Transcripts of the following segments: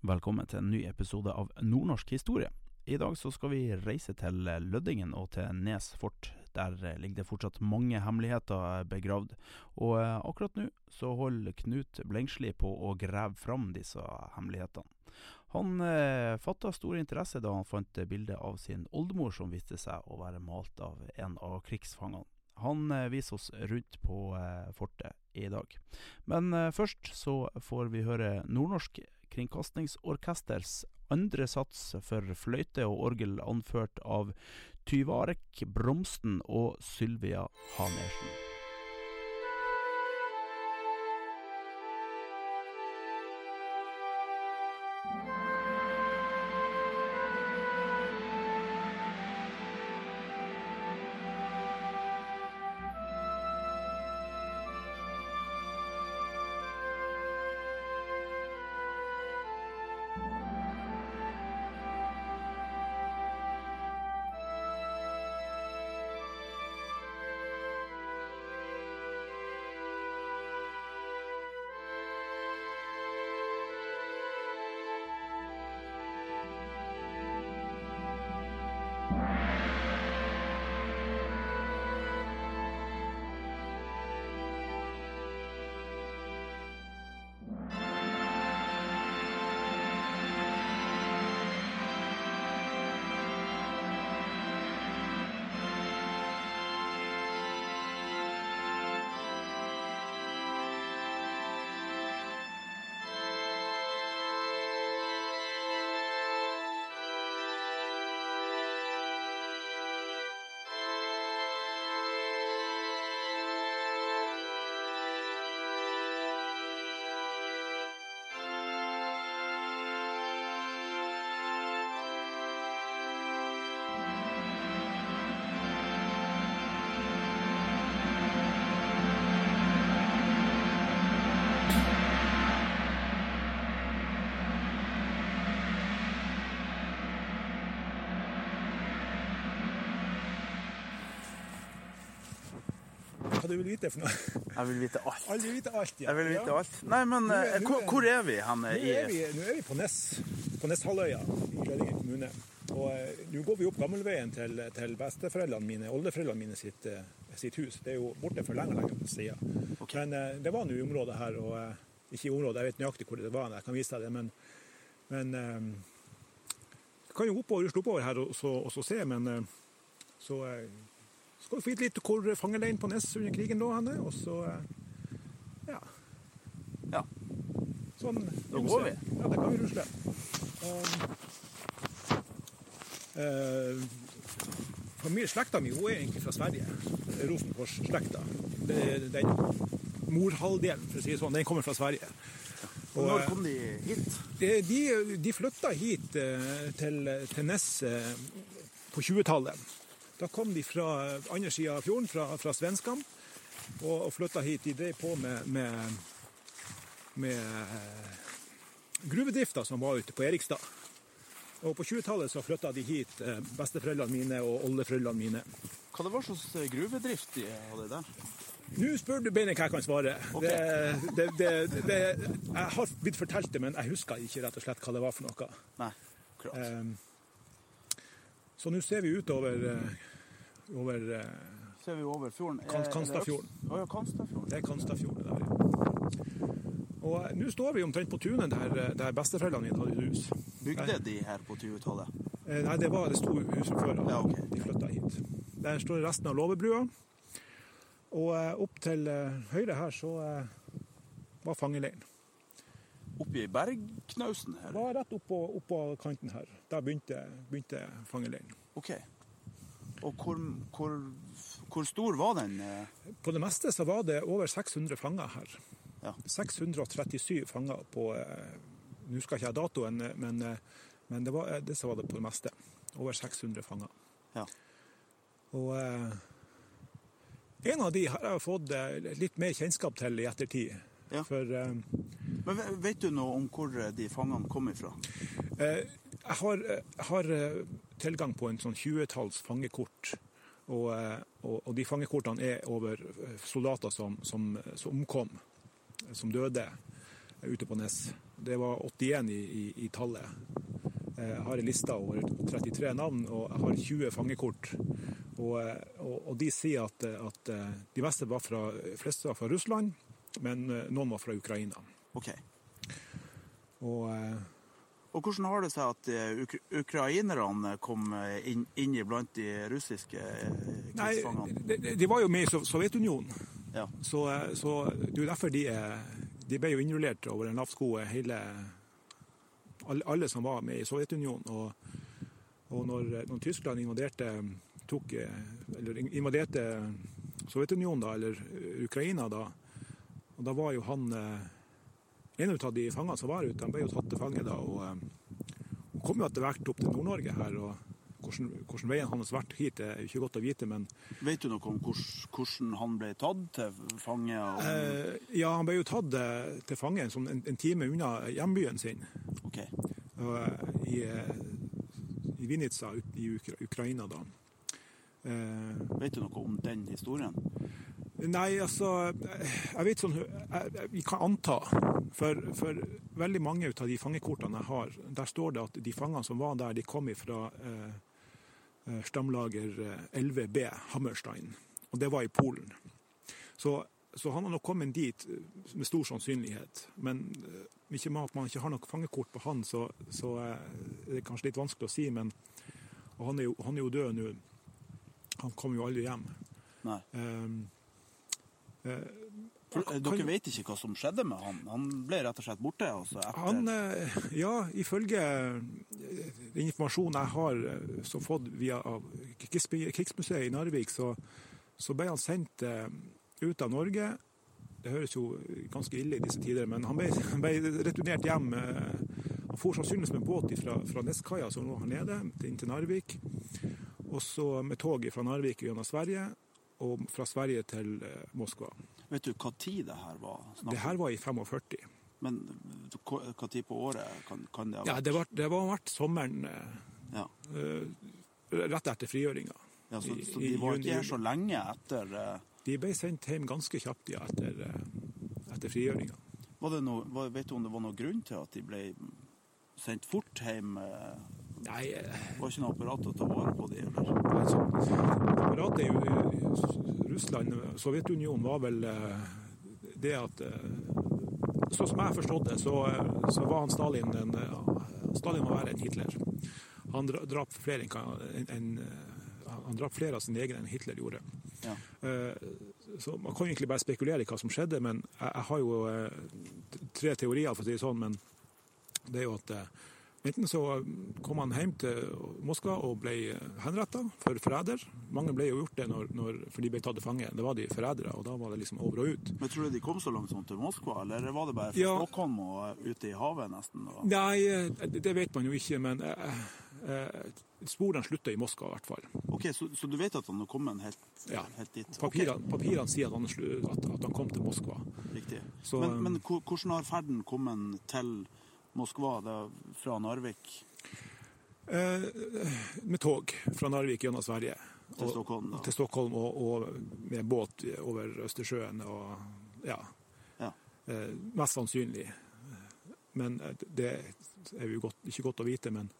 Velkommen til en ny episode av Nordnorsk historie. I dag så skal vi reise til Lødingen og til Nes fort. Der ligger det fortsatt mange hemmeligheter begravd. Og eh, akkurat nå så holder Knut Blengsli på å grave fram disse hemmelighetene. Han eh, fatta stor interesse da han fant bildet av sin oldemor som viste seg å være malt av en av krigsfangene. Han eh, viser oss rundt på eh, fortet i dag. Men eh, først så får vi høre Nordnorsk Kringkastingsorkesters andre sats for fløyte og orgel anført av Tyvarek Bromsten og Sylvia Hanersen. Du vil vite for noe? Jeg vil vite alt. Aldri vite alt, ja. Jeg vil vite alt. Nei, men Nå er- eh, nå hvor, er- hvor er vi hen Nå er, vi, nå er vi på Ness, på Nesshalvøya i Lødingen kommune. Og eh, nå går vi opp gammelveien til, til besteforeldrene mine, oldeforeldrene mine sitt, eh, sitt hus. Det er jo borte for lenge, lenge siden. Men eh, det var nå i området her, og eh, ikke i området, jeg vet nøyaktig hvor det var, jeg kan vise deg det, men, men eh, jeg kan jo oppover, rusle oppover her og så, og så se, men eh, så skal vi få vite litt hvor fangeleiren på Ness under krigen lå henne, og så eh, ja. Ja. Sånn. Da går vi. Ja, det kan vi rusle. Um, eh, slekta mi hun er egentlig fra Sverige. Er. Er Den morhalvdelen, for å si det sånn, den kommer fra Sverige. Og, Når kom de hit? de, de, de flytta hit eh, til, til Ness eh, på 20-tallet. Da kom de fra andre sida av fjorden, fra, fra svenskene, og, og flytta hit. De drev på med, med, med eh, gruvedrifta som var ute på Erikstad. Og på 20-tallet så flytta de hit eh, besteforeldrene mine og oldeforeldrene mine. Hva det var slags eh, gruvedrift de hadde der? Nå spør du beinet hva jeg kan svare. Okay. Det, det, det, jeg har blitt fortalt det, men jeg husker ikke rett og slett hva det var for noe. Nei, akkurat. Um, Så nå ser vi utover eh, over, eh, Ser vi over fjorden? Kan- er det ja, Kanstafjorden. Det er Kanstafjorden der. ja. Og eh, nå står vi omtrent på tunet der, eh, der besteforeldrene mine hadde hus. Bygde de her på 20-tallet? Eh, Nei, det var det sto hus fra før av. Ja, okay. De flytta hit. Der står resten av låvebrua. Og opp til høyre her så var fangeleiren. Oppi bergknausen her? Var rett oppå, oppå kanten her. Der begynte, begynte fangeleiren. Ok. Og hvor, hvor, hvor stor var den? eh? På det meste så var det over 600 fanger her. Ja. 637 fanger på eh, Nå skal ikke jeg ha datoen, men, eh, men det, var, det var det på det meste. Over 600 fanger. Ja. Og en av de har jeg fått litt mer kjennskap til i ettertid. Ja. For Men vet du noe om hvor de fangene kom ifra? Eh, Jeg har, har eh, tilgang på en sånn 20-talls fangekort. Og, eh, og, og de fangekortene er over eh, soldater som, som, som omkom, eh, som døde eh, ute på Nes. Det var 81 i, i, i tallet. Eh, Jeg har en liste over 33 navn, og jeg har 20 fangekort. Og, eh, og, og de sier at, eh, at eh, de meste var fra, fleste var fra Russland, men eh, noen var fra Ukraina. Ok. Og eh, Og hvordan har det seg at eh, uk ukrainerne kom eh, inn, inn iblant de russiske krigsfangene? de, de- var jo med i Sovjetunionen. Ja. Så, så det er jo derfor de, de ble jo innrullert over en lav sko, hele alle, alle som var med i Sovjetunionen. Og, og når, når Tyskland invaderte, tok, eller invaderte Sovjetunionen, da, eller Ukraina, da, og da var jo han En av de fangene som var ute, han ble jo tatt til fange da. og eh, kom jo etter hvert opp til Nord-Norge her. og hvordan, hvordan veien hans har vært hit, er jo ikke godt å vite, men Vet du noe om hvordan, han ble tatt til fange? Og... Eh, ja, han ble jo tatt eh, til fange en, en time unna hjembyen sin, Okay. og, eh, i, i Vinica i Ukra Ukraina. da. Eh, Vet du noe om den historien? Nei, altså eh, Jeg vet sånn Vi kan anta. For, for veldig mange av de fangekortene jeg har, der står det at de fangene som var der, de kom fra eh, eh, stamlager eh, 11B, Hammerstein. Og det var i Polen. Så, så han har nok kommet dit eh, med stor sannsynlighet. Men eh, ikke med at man ikke har noe fangekort på han, så, så eh, er det kanskje litt vanskelig å si. Men han, er jo, han er jo død nå. Han kom jo aldri hjem. Nei. Um, eh, eh, kan- dere vet ikke hva som skjedde med han? Han ble rett og slett borte? Altså. Han, eh, ja, ifølge eh, den informasjonen jeg har som fått via Krigsmuseet i Narvik, så, så ble han sendt eh, ut av Norge. Det høres jo ganske ille i disse tider, men han ble, han ble returnert hjem. eh, Han for sannsynligvis med båt fra, fra Neskaia, som lå her nede, inn til Narvik. Og så med tog fra Narvik gjennom Sverige, og fra Sverige til eh, Moskva. Vet du hva tid det her var? Snakket? Det her var i 45. Men eh, hva tid på året kan, kan det ha Ja, vært? det var, det var vært sommeren eh, Ja. rett etter frigjøringa. Ja, så, så de var ikke her så lenge etter De ble sendt hjem ganske kjapt ja, etter, etter frigjøringa. Vet du om det var noen grunn til at de ble sendt fort hjem? Eh, Nei, eh, Det var ikke noe apparat å ta vare på det eller? altså, apparatet i Russland, Sovjetunionen, var vel eh, det at så Sånn som jeg forstått det, så, eh, så var han Stalin en eh, Stalin var verre enn Hitler. Han drap flere enn eh, han drap flere av sine egne enn Hitler gjorde. Ja. Eh, Så Man kan egentlig bare spekulere i hva som skjedde, men jeg, har jo eh, tre teorier, for å si det sånn. Men det er jo at eh, enten så kom han hjem til Moskva og ble henretta for forræder. Mange ble jo gjort det når, når, for de ble tatt til fange. Det var de forrædere, og da var det liksom over og ut. Men tror du de kom så langt som til Moskva, eller var det bare fra Ja. Stockholm og eh, ute i havet nesten? Da? Nei, eh, det vet man jo ikke, men eh, eh, sporene slutta i Moskva i hvert fall. Ok, så, så du vet at han har kommet helt, Ja. helt dit? Papirene, papirene sier at han, at, at han kom til Moskva. Riktig. Så, men, um, men hvordan har ferden kommet til Moskva det da, fra Narvik Eh, med tog fra Narvik gjennom Sverige. til Og- Stockholm? Da? til Stockholm og, og med båt over Østersjøen og ja. Ja. Eh, mest sannsynlig. Men eh, det er jo godt, ikke godt å vite, men,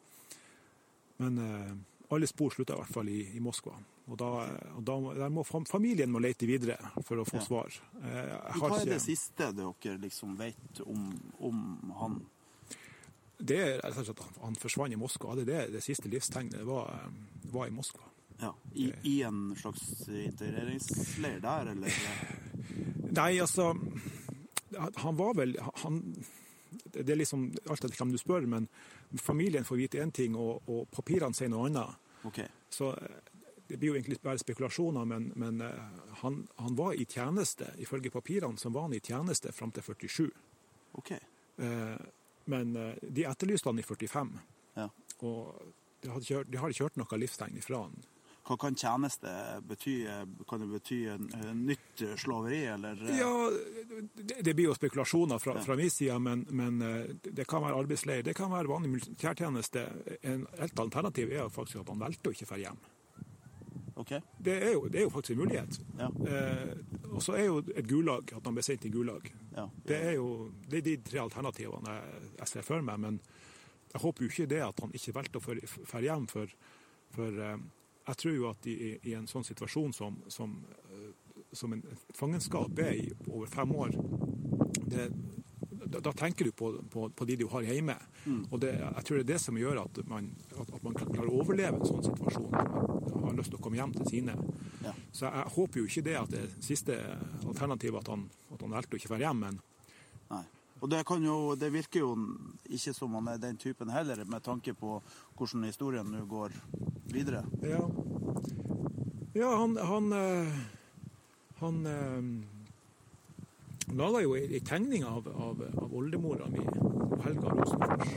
men eh, alle spor slutter i hvert fall i, i Moskva. Og, da, og da, der må familien må lete videre for å få Ja. svar. Eh, Hva er det siste dere liksom vet om, om han? Det er at han, forsvant i Moskva. Det, det, det siste livstegnet var, eh, var i Moskva. Ja, i, I en slags integreringsleir der, eller? Nei, altså Han var vel han, Det er liksom alt etter hvem du spør, men familien får vite én ting, og, og papirene sier noe annet. Ok. Så eh, det blir jo egentlig bare spekulasjoner, men, men eh, han, han, var i tjeneste. Ifølge papirene som var han i tjeneste fram til 47. Ok. Eh, men eh, de etterlyste han i 45, Ja. og de, hadde kjørt, de har ikke hørt noe livstegn ifra han. Hva kan tjeneste bety? Kan det bety en, nytt slaveri, eller? Ja, det, det blir jo spekulasjoner fra, fra min side, men, men eh, det kan være arbeidsleir. Det kan være vanlig militærtjeneste. En helt alternativ er faktisk at han valgte å ikke dra hjem. Okay. Det er, jo, det er jo faktisk en mulighet. Ja. Eh, og så er jo et gulag, at han ble sendt i gulag. Ja. Det er jo det er de tre alternativene jeg, ser for meg, men jeg håper jo ikke det at han ikke valgte å dra hjem, for, for eh, jeg tror jo at i, i en sånn situasjon som, som, eh, som en fangenskap er i over fem år, det, da, da tenker du på, på, på de du har hjemme. Og det, jeg tror det er det som gjør at man, at, at man klarer å overleve en sånn situasjon. Man har lyst til å komme hjem til sine. Ja. Så jeg håper jo ikke det at det siste alternativet at han, at han valgte å ikke dra hjem, men Nei. Og det, kan jo, det virker jo ikke som han er den typen heller, med tanke på hvordan historien nå går videre. Ja, ja han Han, han, han eh, laga jo ei tegning av, av, av oldemora mi, Helga Rosenfors.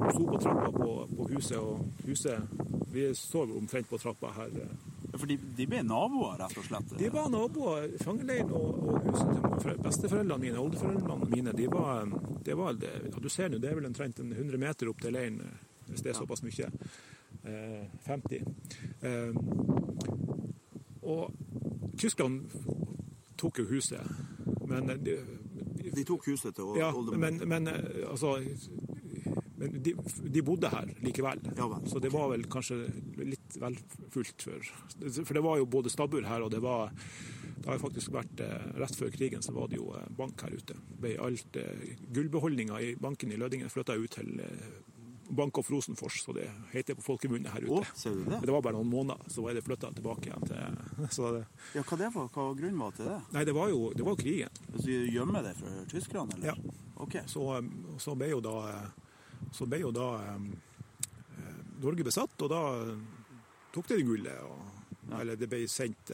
Hun sto på trappa på, på huset, og huset Vi står omtrent på trappa her. Ja, For de, de ble naboer, rett og slett? De var naboer. Fangeleiren og, og huset til fore- besteforeldrene mine, oldeforeldrene mine, de var, det var det, ja, Du ser nå, det er vel omtrent en 100 meter opp til leiren, eh, hvis det er såpass mye. Eh, 50. Eh, og Tyskland tok jo huset, men de, De tok huset til ja, oldemor? men, men eh, altså men de, de bodde her likevel. Ja Så det var vel kanskje litt vel fullt for For det var jo både stabbur her, og det var Det har faktisk vært eh, Rett før krigen så var det jo eh, bank her ute. Ble alt eh, Gullbeholdninga i banken i Lødingen flytta ut til Bank of Rosenfors, så det heter på folkemunne her Å, ute. ser du det? Det var bare noen måneder, så var det flytta tilbake igjen til så det, Ja, hva, det var, hva grunnen var til det? Nei, det var jo det var krigen. Så de gjemmer det for tyskerne, eller? Ja. Ok. Så, så ble jo da, så ble jo da eh, Norge besatt, og da tok de gullet. Og, Eller det ble sendt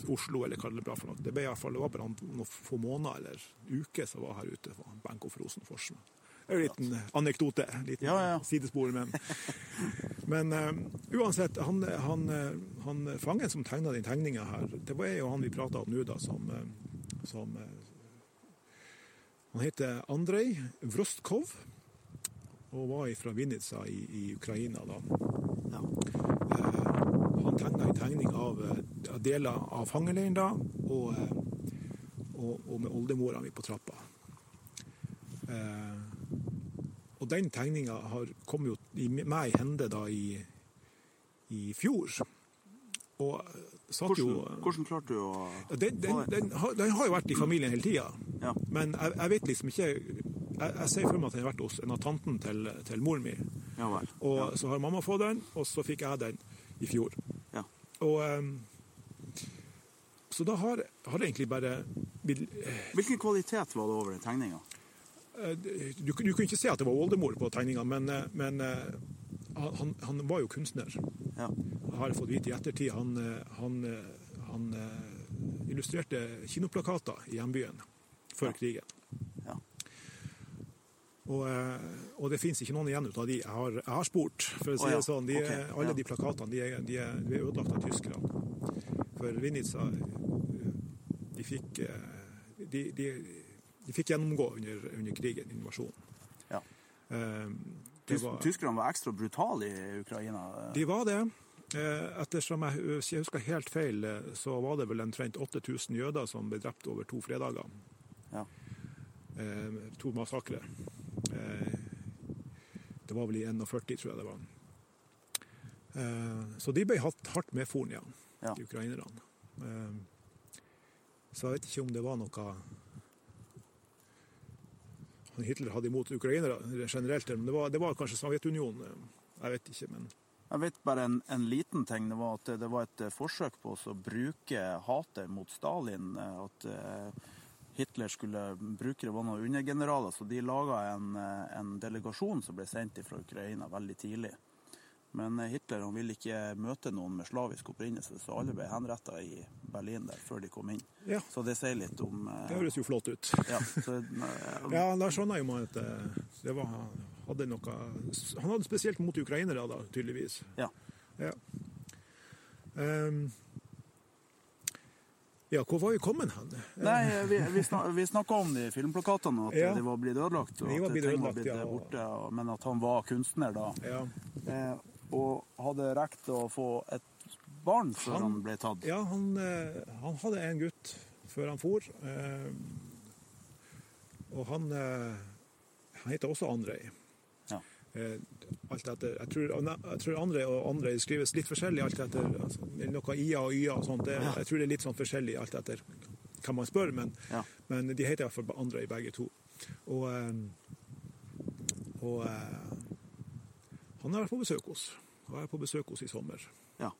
til Oslo, eller hva det ble for noe. Det, ble i hvert fall, det var bare noen få måneder eller uker som var her ute på Bank of Rosenfors. Det er jo en liten anekdote, liten Ja, ja. sidespor, men, men uh, uansett, han, han, han fangen som tegna den tegninga her, det var jo han vi prata om nå, da, som, som Han heter Andrej Vrostkov og var fra Vinica i, i Ukraina da. Ja. Eh, han tegna en tegning av eh, av deler av fangeleiren da, og, eh, og, og med oldemora mi på trappa. Eh, og den tegninga kom jo i, meg i hende da i, i fjor. Og satt jo Hvordan, hvordan klarte du å ja, den, den, den, har, den har jo vært i familien hele tida. Ja. Men jeg, jeg vet liksom ikke Jeg, jeg ser for meg at den har vært hos en av tanten til, til moren min. Ja vel. Og så har mamma fått den, og så fikk jeg den i fjor. Ja. Og em, Så da har, har det egentlig bare blitt Hvilken kvalitet var det over den tegninga? eh, du, du kunne ikke se at det var oldemor på tegninga, men, eh, men eh, han, han var jo kunstner. Ja. har jeg fått vite i ettertid. Han, eh, han, eh, han eh, illustrerte kinoplakater i hjembyen før Ja. krigen. Og, eh, og det fins ikke noen igjen ut av de jeg har, jeg har spurt. For å si oh, ja, det sånn. De, ok, er- Alle ja. de plakatene de de de er ødelagt av tyskerne. For Vinica de fikk, eh, de, de, fikk gjennomgå under, under krigen, invasjonen. Ja. Eh, var- Tyskerne var ekstra brutale i Ukraina. De var det. Ettersom jeg, hvis jeg husker helt feil, så var det vel omtrent 8000 jøder som ble drept over to fredager. Ja. To massakrer. Det var vel i 41, tror jeg det var. Eh, Så de ble hatt hardt medforen igjen, Ja. de ukrainerne. Eh, Så jeg vet ikke om det var noe Hitler hadde imot ukrainere generelt, men det var, det var kanskje Sovjetunionen. eh, Jeg vet ikke, men Jeg vet bare en, en liten ting. Det var at det, var et forsøk på å bruke hatet mot Stalin. At Hitler skulle bruke det var noen undergeneraler. Så de laga en, eh, en delegasjon som ble sendt fra Ukraina veldig tidlig. Men Hitler han ville ikke møte noen med slavisk opprinnelse, så alle ble henretta i Berlin der før de kom inn. Ja. Så det sier litt om eh, Det høres jo flott ut. ja, så, eh, Ja, da skjønner jo at eh, det var, hadde noe Han hadde spesielt mot ukrainere, da, tydeligvis. ja. Ja. Ehm, ja, hvor var vi kommet hen? Nei, vi, vi, snak, vi snakka om de filmplakatene, at Ja. de var blitt ødelagt. Og De var at blitt ting var ødelagt, blitt ja. borte, men at han var kunstner da. Ja, Eh, og hadde rekt å få et barn før han, Han- ble tatt. ja han, eh, han hadde en gutt før han for. Eh, og han, eh, han heter også Andrej. Eh, alt etter, jeg, tror, jeg tror andre og andre skrives litt forskjellig alt etter altså, noe IA og YA og sånt. Det, Jeg tror det er litt sånn forskjellig alt etter hvem man spør, men, Ja. men de heter i hvert fall andre i begge to. Og, eh, og eh, han har vært på besøk hos. Han var på besøk hos i sommer. Ja.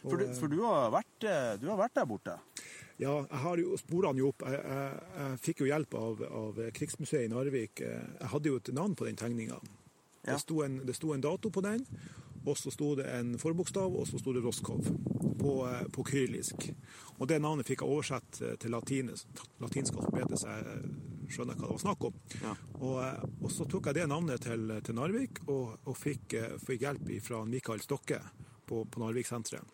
For, du, for du, har vært, du har vært der borte? Ja, jeg har jo spora han jo opp. Jeg, jeg, jeg fikk jo hjelp av, av Krigsmuseet i Narvik. Jeg hadde jo et navn på den tegninga. Ja. Det, sto en, det sto en dato på den, og så sto det en forbokstav, og så sto det Roskov på, eh, på kyrillisk. Og det navnet fikk jeg oversett eh, til latines, latinsk alfabetet, så jeg skjønner hva det var snakk om. Ja. Og, eh, og så tok jeg det navnet til, til Narvik, og, og fikk, eh, fikk hjelp fra Mikael Stokke på, på Narvik-senteret.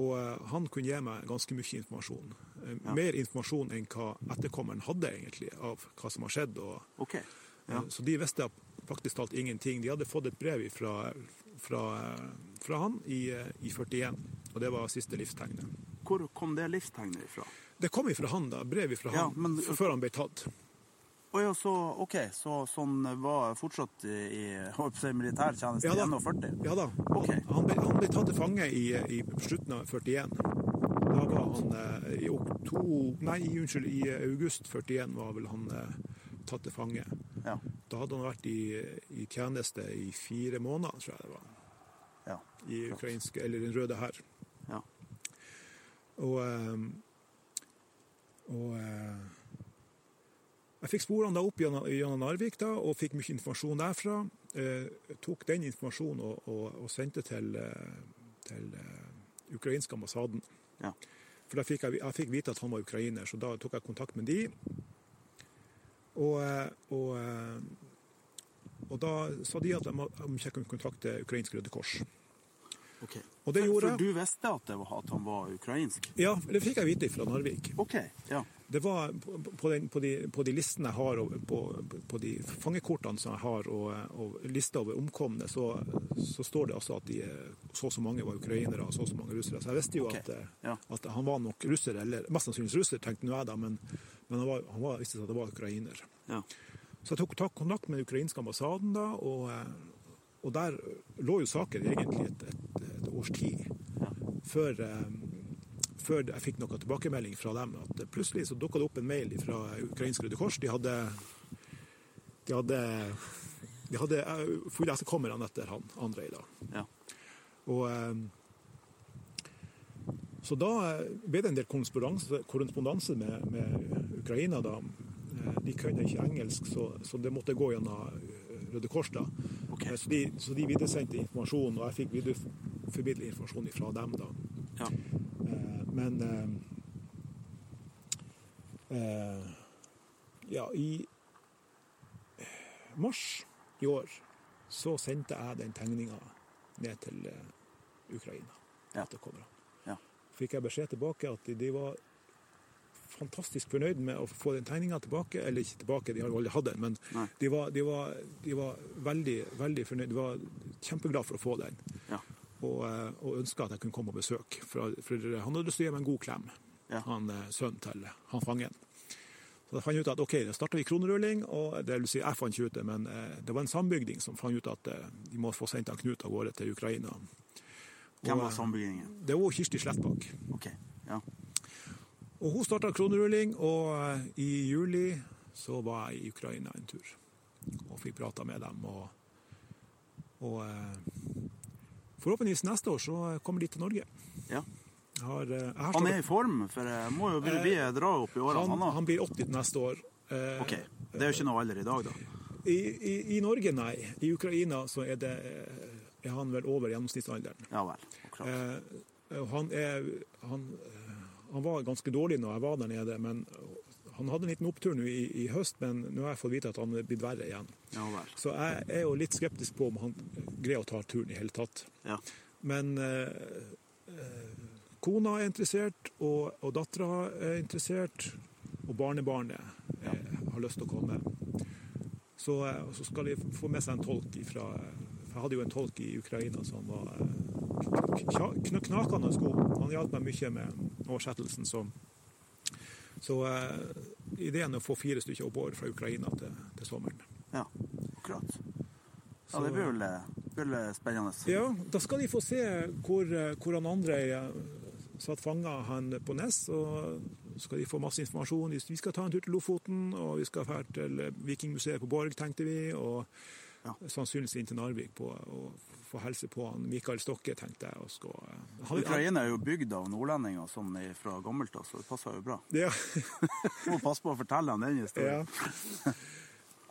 Og eh, han kunne gi meg ganske mye informasjon. Ja. Mer informasjon enn hva etterkommeren hadde egentlig av hva som har skjedd. Og, okay. Ja. eh, Så de visste faktisk talt ingenting. De hadde fått et brev fra, fra, fra han i, i 41, og det var siste livstegnet. Hvor kom det livstegnet ifra? Det kom ifra han, da. Brev ifra Ja, han men- før han ble tatt. Å ja, så OK. Så sånn var fortsatt i, i militærtjeneste Ja i da. 41? Ja da. Okay. Han, ble, han ble tatt til fange i, i slutten av 41. Da var han eh, i oktober Nei, unnskyld, i august 41 var vel han eh, tatt til fange. Ja. Da hadde han vært i, i tjeneste i fire måneder, tror jeg det var. ja. I ukrainsk, eller Den røde hær. ja. Og, eh, og eh, jeg fikk sporene da opp gjennom, Narvik da, og fikk mye informasjon derfra. Eh, tok den informasjonen og, og, og sendte til, eh, til ukrainske ambassaden. Ja. For da fikk jeg, jeg fikk vite at han var ukrainer, så da tok jeg kontakt med de. Og, og, og da sa de at de, om ikke kunne kontakte ukrainsk Røde Kors. OK. Og det gjorde for du visste at, det var, at han var ukrainsk? Ja, det fikk jeg vite fra Narvik. OK. Ja. Det var på, på, den, på, de, på de listene jeg har, og på, på de fangekortene som jeg har, og, og lista over omkomne, så, så står det altså at de, så og så mange var ukrainere og så og så mange russere. Så jeg visste jo okay, at, eh, ja. at han var nok russer, eller mest sannsynligvis russer, tenkte nå jeg da, men, men han, var, han var, visste at det var ukrainer. ja. Så jeg tok tak- kontakt med den ukrainske ambassaden da, og, eh, og der lå jo saken egentlig et, et, et års tid før, eh, før jeg fikk noe tilbakemelding fra dem. At plutselig så dukka det opp en mail fra ukrainsk Røde Kors. De hadde, de hadde, de hadde fulgt etterkommerne etter han Andrej. da. ja. Og, eh, så da eh, ble det en del korrespondanse med, med Ukraina. da. Eh, De kunne ikke engelsk, så, så det måtte gå gjennom eh, Røde Kors. da. Ok. Eh, Så de, så de videresendte informasjon, og jeg fikk videreformidle informasjon fra dem. da. ja. Men Ja, i mars i år så sendte jeg den tegninga ned til Ukraina. Ja. Ja. Fikk jeg beskjed tilbake at de var fantastisk fornøyd med å få den tegninga tilbake. Eller ikke tilbake, de har jo aldri hatt den, men de var, de, var, de var veldig, veldig fornøyd. De var kjempeglade for å få den ja. og, eh, og ønska at jeg kunne komme og besøke. For, for han hadde lyst til å gi meg en god klem, Ja. han eh, sønnen til han fangen. Så da fant jeg ut at OK, da starta vi kronerulling, og det vil si, jeg fant ikke ut det, men eh, det var en sambygding som fant ut at de må få sendt han Knut av gårde til Ukraina. Hvem var sambygdingen? Det var Kirsti Slettbakk. OK. Ja. Og hun starta kronerulling, og eh, i juli så var jeg i Ukraina en tur. Og fikk prata med dem. Og, og eh, forhåpentligvis neste år så kommer de til Norge. ja. Har, eh, har Han er i form, for jeg må jo bli, bli dra opp i årene. han, Han, blir 80 neste år. Eh, OK. Det er jo ikke noe alder i dag, da. I, i, I Norge, nei. I Ukraina så er det eh, er han vel over gjennomsnittsalderen. Ja vel. Eh, han, er, han, eh, han var ganske dårlig når jeg var der nede, men han hadde en liten opptur nå i, i høst, men nå har jeg fått vite at han er blitt verre igjen. Ja. Så jeg er jo litt skeptisk på om han greier å ta turen i hele tatt. Ja. Men eh, eh, kona er interessert, og, og dattera er interessert, og barnebarnet eh, har lyst til å komme. Så, eh, så skal de få med seg en tolk ifra for Jeg hadde jo en tolk i Ukraina som var kn- kn- knakende god. Han hjalp meg mye med oversettelsen. Så, så uh, ideen er å få fire stykker oppover fra Ukraina til, til sommeren. ja. Akkurat. Ja, det blir vel, blir vel spennende. Ja, da skal de få se hvor, hvor han andre eh, satt fanga han på Ness. Og så skal de få masse informasjon. Vi skal ta en tur til Lofoten, og vi skal dra til Vikingmuseet på Borg, tenkte vi. Og Ja. sannsynligvis inn til Narvik på, og få hilse på han Mikael Stokke, tenkte jeg. Og skal, Ukraina er jo bygd av nordlendinger sånn fra gammelt av, så det passer jo bra. ja, Må passe på å fortelle ham den historien.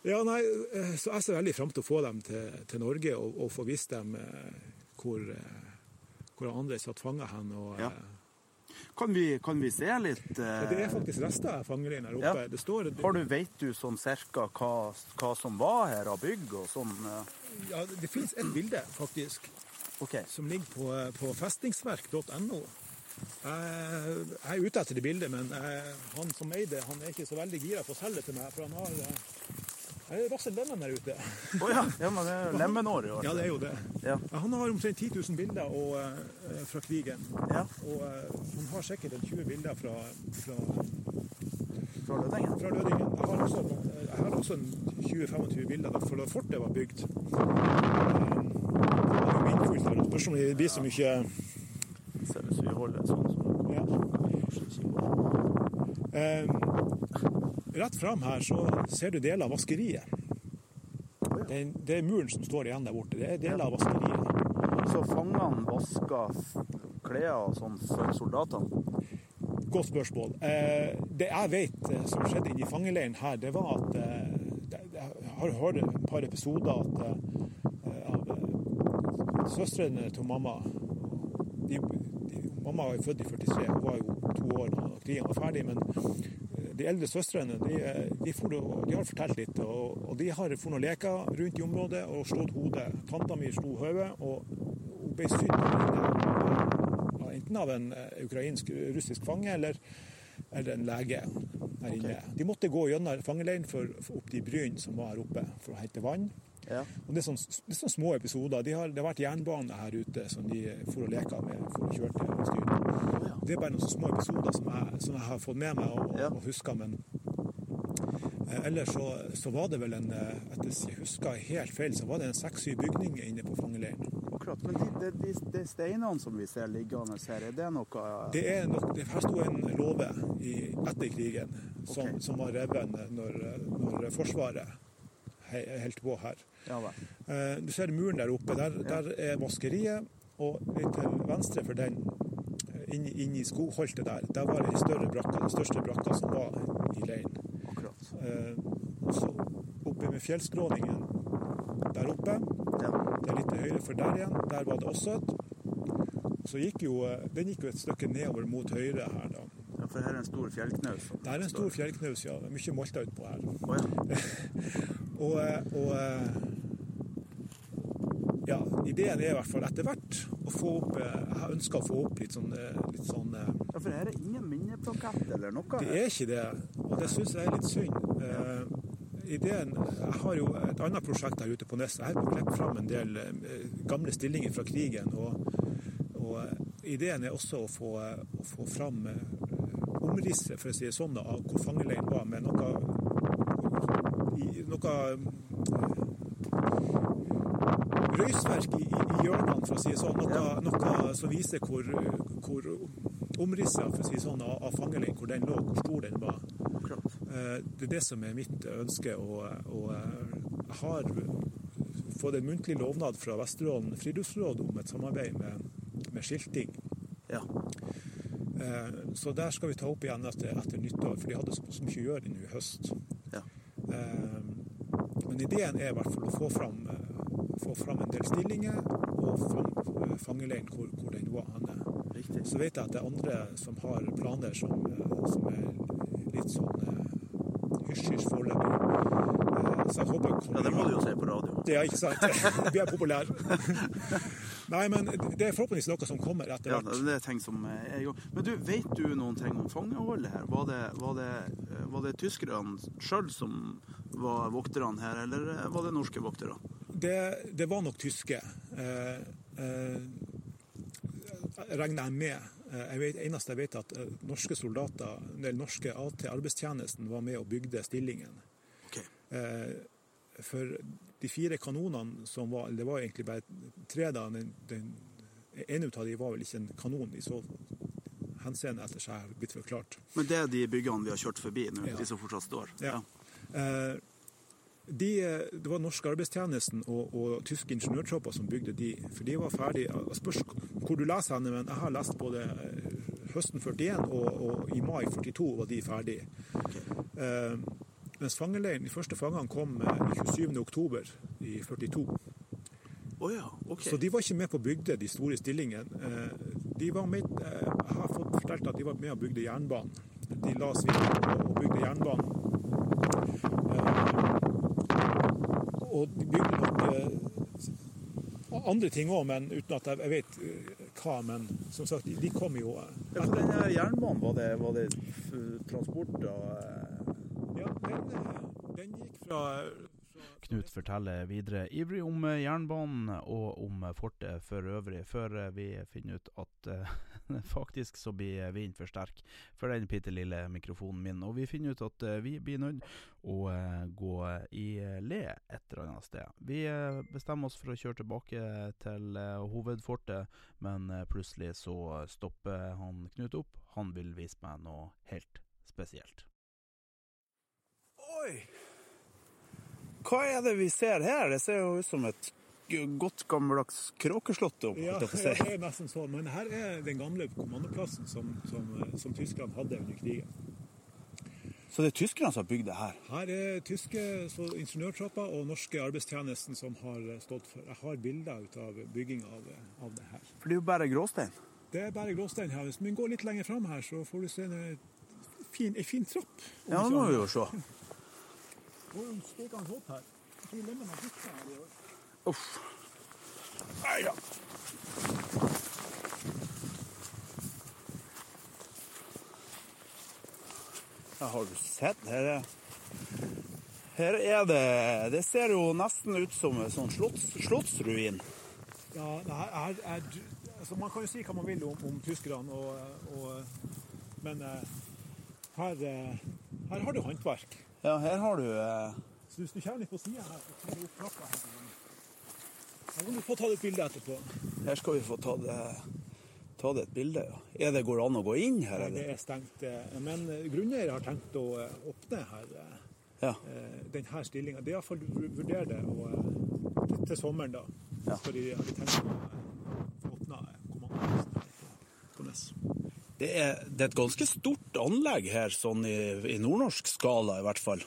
ja, nei, eh, så jeg ser veldig fram til å få dem til, til Norge og, og få vist dem eh, hvor, eh, hvor andre satt fanga hen. Og, Ja. Kan vi, kan vi se litt eh, Det er faktisk rester av fangeleiren her oppe. Ja. Det står, Har du, Vet du sånn cirka hva, hva som var her av bygg og sånn? eh? Ja, det finnes et bilde, faktisk, OK. som ligger på, på festningsverk.no. Jeg jeg er ute etter det bildet, men jeg, han som eide det, han er ikke så veldig gira på å selge det til meg. For han har eh, Det er Rassel Lennon der ute. Å ja. ja, men det er lemenår i år. Ja, det er jo det. Ja. Han har omtrent 10 000 bilder og, uh, fra krigen. Ja. Og uh, han har sikkert en 20 bilder fra, fra, Fra Lødingen. fra Lødingen. Jeg har også, jeg har også en 20-25 bilder fra da fortet var bygd. Eh, Vindfullt her. Spørs om det blir så mye Ser ut som vi holder sånn som Ja. Eh, rett fram her så ser du deler av vaskeriet. Det er, det er muren som står igjen der borte. Det er deler av vaskeriet. Så fangene vasker klær og sånn for soldatene? Godt spørsmål. Eh, det jeg vet eh, som skjedde inne i fangeleiren her, det var at eh, Jeg har hørt et par episoder at, søstrene til mamma de, de, Mamma var født i 43, hun var jo to år da krigen var ferdig. Men eh, de eldre søstrene de, eh, de, for, de har fortalt litt. Og, og de har for noen leker rundt i området og slått hodet. Tanta mi slo hodet, og hun ble sydd enten av en eh, ukrainsk russisk fange eller, eller en lege inne. De måtte gå gjennom fangeleiren for, for opp til Bryn, som var her oppe, for å hente vann. Ja. Og det, er sånn, det er sånne små episoder. De har, det har vært jernbane her ute som de for å leke med for å kjøre til styre. Det er bare noen små episoder som jeg, som jeg har fått med meg og, og husker. Men eh, ellers så, så var det vel en eh, Etter jeg husker helt feil, så var det en seks-syv bygninger inne på fangeleiren. Akkurat. Men de, de, de, steinene som vi ser liggende her, er det noe Det er nok, det, her sto en låve etter krigen som, okay. som var revet når, når Forsvaret he- holdt på her. Ja. Eh, Du ser muren der oppe. Der, der er vaskeriet. Og litt til venstre for den, inne inn, inn i skogholtet der, der var det ei større brakka, den største brakka som var i leiren. Akkurat. Eh, og Så oppe med fjellskråningen der oppe, Ja. det er litt til høyre for der igjen, der var det også et. Så gikk jo, eh, den gikk jo et stykke nedover mot høyre her, da. ja, for her er en stor fjellknaus. Det er en stor fjellknaus, ja. Mye molter utpå her. Oh, ja. Og, eh, og eh, ideen er i hvert fall etter hvert å få opp eh, Jeg ønsker å få opp litt sånn, eh, litt sånn eh, ja, for her er ingen minneplakett eller noe. Det er ikke det, og det syns jeg er litt synd. Eh, ideen Jeg har jo et annet prosjekt her ute på Nes. Jeg har klekket fram en del gamle stillinger fra krigen. Og, og ideen er også å få, å få fram omrisset, for å si det sånn, av hvor fangeleiren var, med noe noe røysverk i, i, hjørnene, for å si det sånn. Noe, noe som viser hvor, hvor omrisset for å si sånn, av, fangeleiren, hvor den lå, hvor stor den var. Eh, Det er det som er mitt ønske. Og, og jeg har fått en muntlig lovnad fra Vesterålen friluftsråd om et samarbeid med, med skilting. Ja. Eh, Så der skal vi ta opp igjen etter, etter nyttår, for de hadde så, mye å gjøre nå i høst. ja. Eh, Men ideen er i hvert fall å få fram, få fram en del stillinger og fang, fangeleiren hvor, hvor den var. Han, Riktig. så vet jeg at det er andre som har planer som, eh, som er litt sånn eh, hysj-hysj foreløpig. Eh, Så jeg håper Ja, det må du jo si på radio. Det er ikke sant. Vi er populære. Nei, men det er forhåpentligvis noe som kommer etter Ja, hvert. det er ting som er gang. Men du, vet du noen ting om fangeholdet her? Var det, var det, var det tyskerne sjøl som var vokterne her, eller var det norske voktere? Det, det var nok tyske. Eh, eh, regner jeg med. Eh, Jeg vet, eneste jeg vet, at eh, norske soldater, eller norske AT-arbeidstjenesten var med og bygde stillingen. Okay. Eh, for de fire kanonene som var, det var egentlig bare tre da, den, den ene av dem var vel ikke en kanon i så henseende etter seg har blitt forklart. Men det er de byggene vi har kjørt forbi nå, Ja. de som fortsatt står? Ja. Eh, de, det var norske arbeidstjenesten og, og tyske ingeniørtropper som bygde de, for de var ferdige. Spørs hvor du leser henne, men jeg har lest både eh, høsten 41 og, og i mai 42 var de ferdige. Uh, mens fangeleiren, de første fangene kom eh, i 27. oktober i 42. Oh ja, okay. Så de var ikke med på å bygge de store stillingene. Eh, De var med, eh, jeg har fått fortalt at de var med og bygde jernbanen. De la og, og bygde jernbanen. Og de bygde nok eh, andre ting òg, men uten at jeg vet eh, hva. Men som sagt, de, kom jo for denne jernbanen, var det, var det transport av eh, Ja, den, den gikk fra Knut forteller videre ivrig om eh, jernbanen og om eh, fortet for øvrig, før eh, vi finner ut at faktisk så blir vinden for sterk for den bitte lille mikrofonen min. Og vi finner ut at vi blir nødt å gå i le et eller annet sted. Vi bestemmer oss for å kjøre tilbake til hovedfortet, men plutselig så stopper han Knut opp. Han vil vise meg noe helt spesielt. Oi! Hva er det vi ser her? Det ser jo ut som et godt gammeldags kråkeslott. om Ja, det er nesten sånn. Men her er den gamle kommandoplassen som, som, som tyskerne hadde under krigen. Så det er tyskerne som har bygd det her? Her er tyske ingeniørtropper og norske arbeidstjenesten som har stått for. Jeg har bilder ut av bygging av, av det her. For det er jo bare gråstein. Det er bare gråstein her. Hvis vi går litt lenger fram her, så får du se en fin, en fin trapp. Ja, nå det må vi jo se. Her. Uff. Nei da. Har du sett? Her er, her er det Det ser jo nesten ut som en sånn slotts, slottsruin. Ja, det her er, er, altså man kan jo si hva man vil om, om tyskerne, og, og, men eh, her, eh, her har du håndverk. Ja, her har du eh, Så hvis du kommer litt på sida her, så tar du opp trappa her. Her kan du få ta et bilde etterpå. Her skal vi få ta det, ta det et bilde. Ja. Er det går an å gå inn her, Det er stengt. eh, Men grunneier har tenkt å eh, åpne her, eh, Ja. denne stillinga. Det er iallfall vurderer det og, til, sommeren, da. Ja. Skal de, har de tenkt å åpne kommandoen på Nes. Det er, det er et ganske stort anlegg her, sånn i, i nordnorsk skala i hvert fall.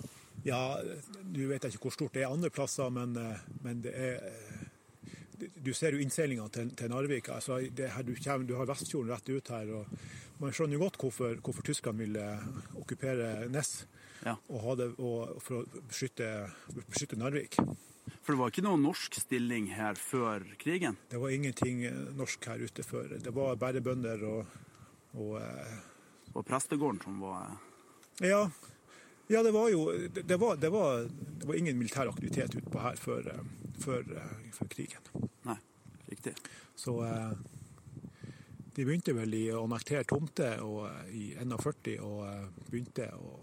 Ja, du vet jeg ikke hvor stort det er andre plasser, men, eh, men det er eh, Du ser jo innseilinga til, til Narvik. altså det her du, kommer, du har Vestfjorden rett ut her. og Man skjønner jo godt hvorfor, hvorfor tyskerne ville okkupere Ness Ja. og ha det, og, for å beskytte, beskytte Narvik. For det var ikke noen norsk stilling her før krigen? Det var ingenting eh, norsk her ute før. Det var bare bønder og, og eh, Det prestegården som var Ja, ja det var jo det, var, det, var, det var ingen militær aktivitet utpå her før, eh, før, eh, før krigen. Nei, riktig. Så eh, de begynte vel i å annektere tomter og, eh, i 41 og eh, begynte å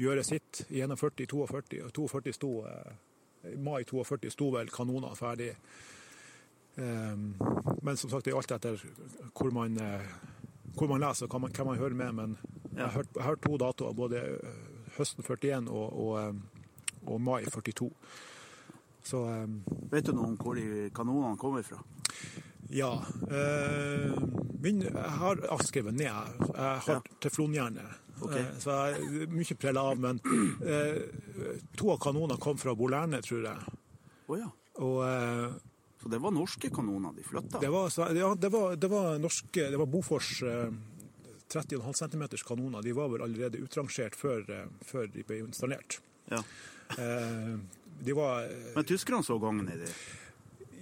gjøre sitt i 41, 42. Og 42 sto, eh, mai 42 sto vel kanonene ferdig. Eh, men som sagt, det er alt etter hvor man, eh, hvor man leser og hva man, hva man hører med. Men jeg har hørt, jeg har hørt to datoer, både eh, høsten 41 og, og, eh, og mai 42. Så eh, Vet du noe om hvor de kanonene kommer fra? Ja. Eh, min, jeg har skrevet ned. Jeg har Ja. teflonhjerne. Ok. Eh, så jeg er mye prella av. Men eh, to av kanonene kom fra Bolerne, tror jeg. Oh, ja. Og, Så det var norske kanoner de flytta? Det var, ja, det var, det var norske Det var Bofors eh, 30,5 cm kanoner. De var vel allerede utrangert før, eh, før de ble installert. Ja. Eh, de var eh, Men tyskerne så gangen i det?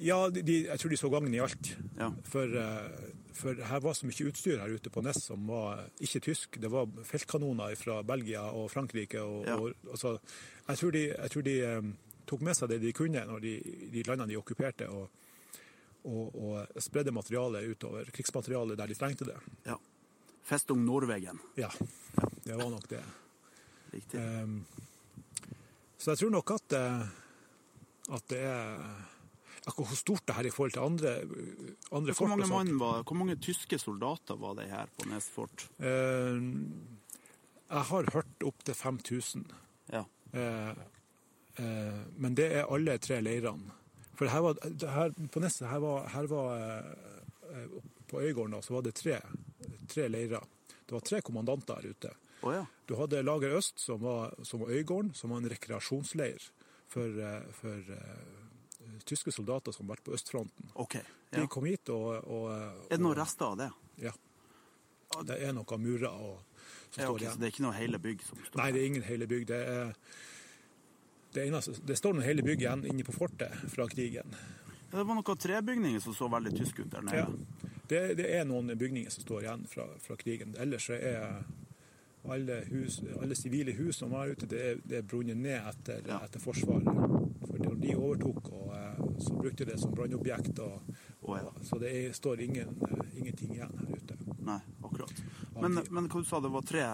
Ja, de, jeg tror de så gangen i alt. Ja. For, eh, for her var så mye utstyr her ute på Ness som var ikke tysk. Det var feltkanoner fra Belgia og Frankrike. Og, Ja. og, altså, jeg tror de, jeg tror de eh, tok med seg det de kunne når de, de landene de okkuperte, og, og, og spredde materialet utover, krigsmaterialet der de trengte det. ja. Festung Norwegen. Ja, det var nok det. Riktig. Um, så jeg tror nok at, eh, at det er akkurat Hvor stort det her er i forhold til andre, andre Hvor fort mange, og sånt. var, hvor mange tyske soldater var det her på Nes fort? Eh, jeg har hørt opp til 5000. Ja. Eh, men det er alle tre leirene. For her var, her, på Nesset her var, her var eh, eh, På Øygården da, så var det tre, tre leirer. Det var tre kommandanter her ute. Oh, ja. Du hadde Lager Øst, som var, som var Øygården, som var en rekreasjonsleir for, eh, for uh, tyske soldater som har vært på østfronten. OK. De kom hit og, og Er det noen rester av det? Ja. Det er noen murer og, som Ja, står ok, så det er ikke noe hele bygg som står Nei, det er ingen hele bygg. Det, er, det, eneste, det står noen hele bygg igjen inne på fortet fra krigen. Ja, Det var noen trebygninger som så veldig tyske ut der nede. Ja. Det, det er noen bygninger som står igjen fra, fra krigen. Ellers er alle, hus, alle sivile hus som var ute, det er, det er brunnet ned etter, Ja. etter Forsvaret. For de overtok, og, eh, så brukte de det som brannobjekt. Oh, ja. så det er, står ingen, eh, ingenting igjen her ute. Nei, akkurat. Men, men hva du sa det var tre,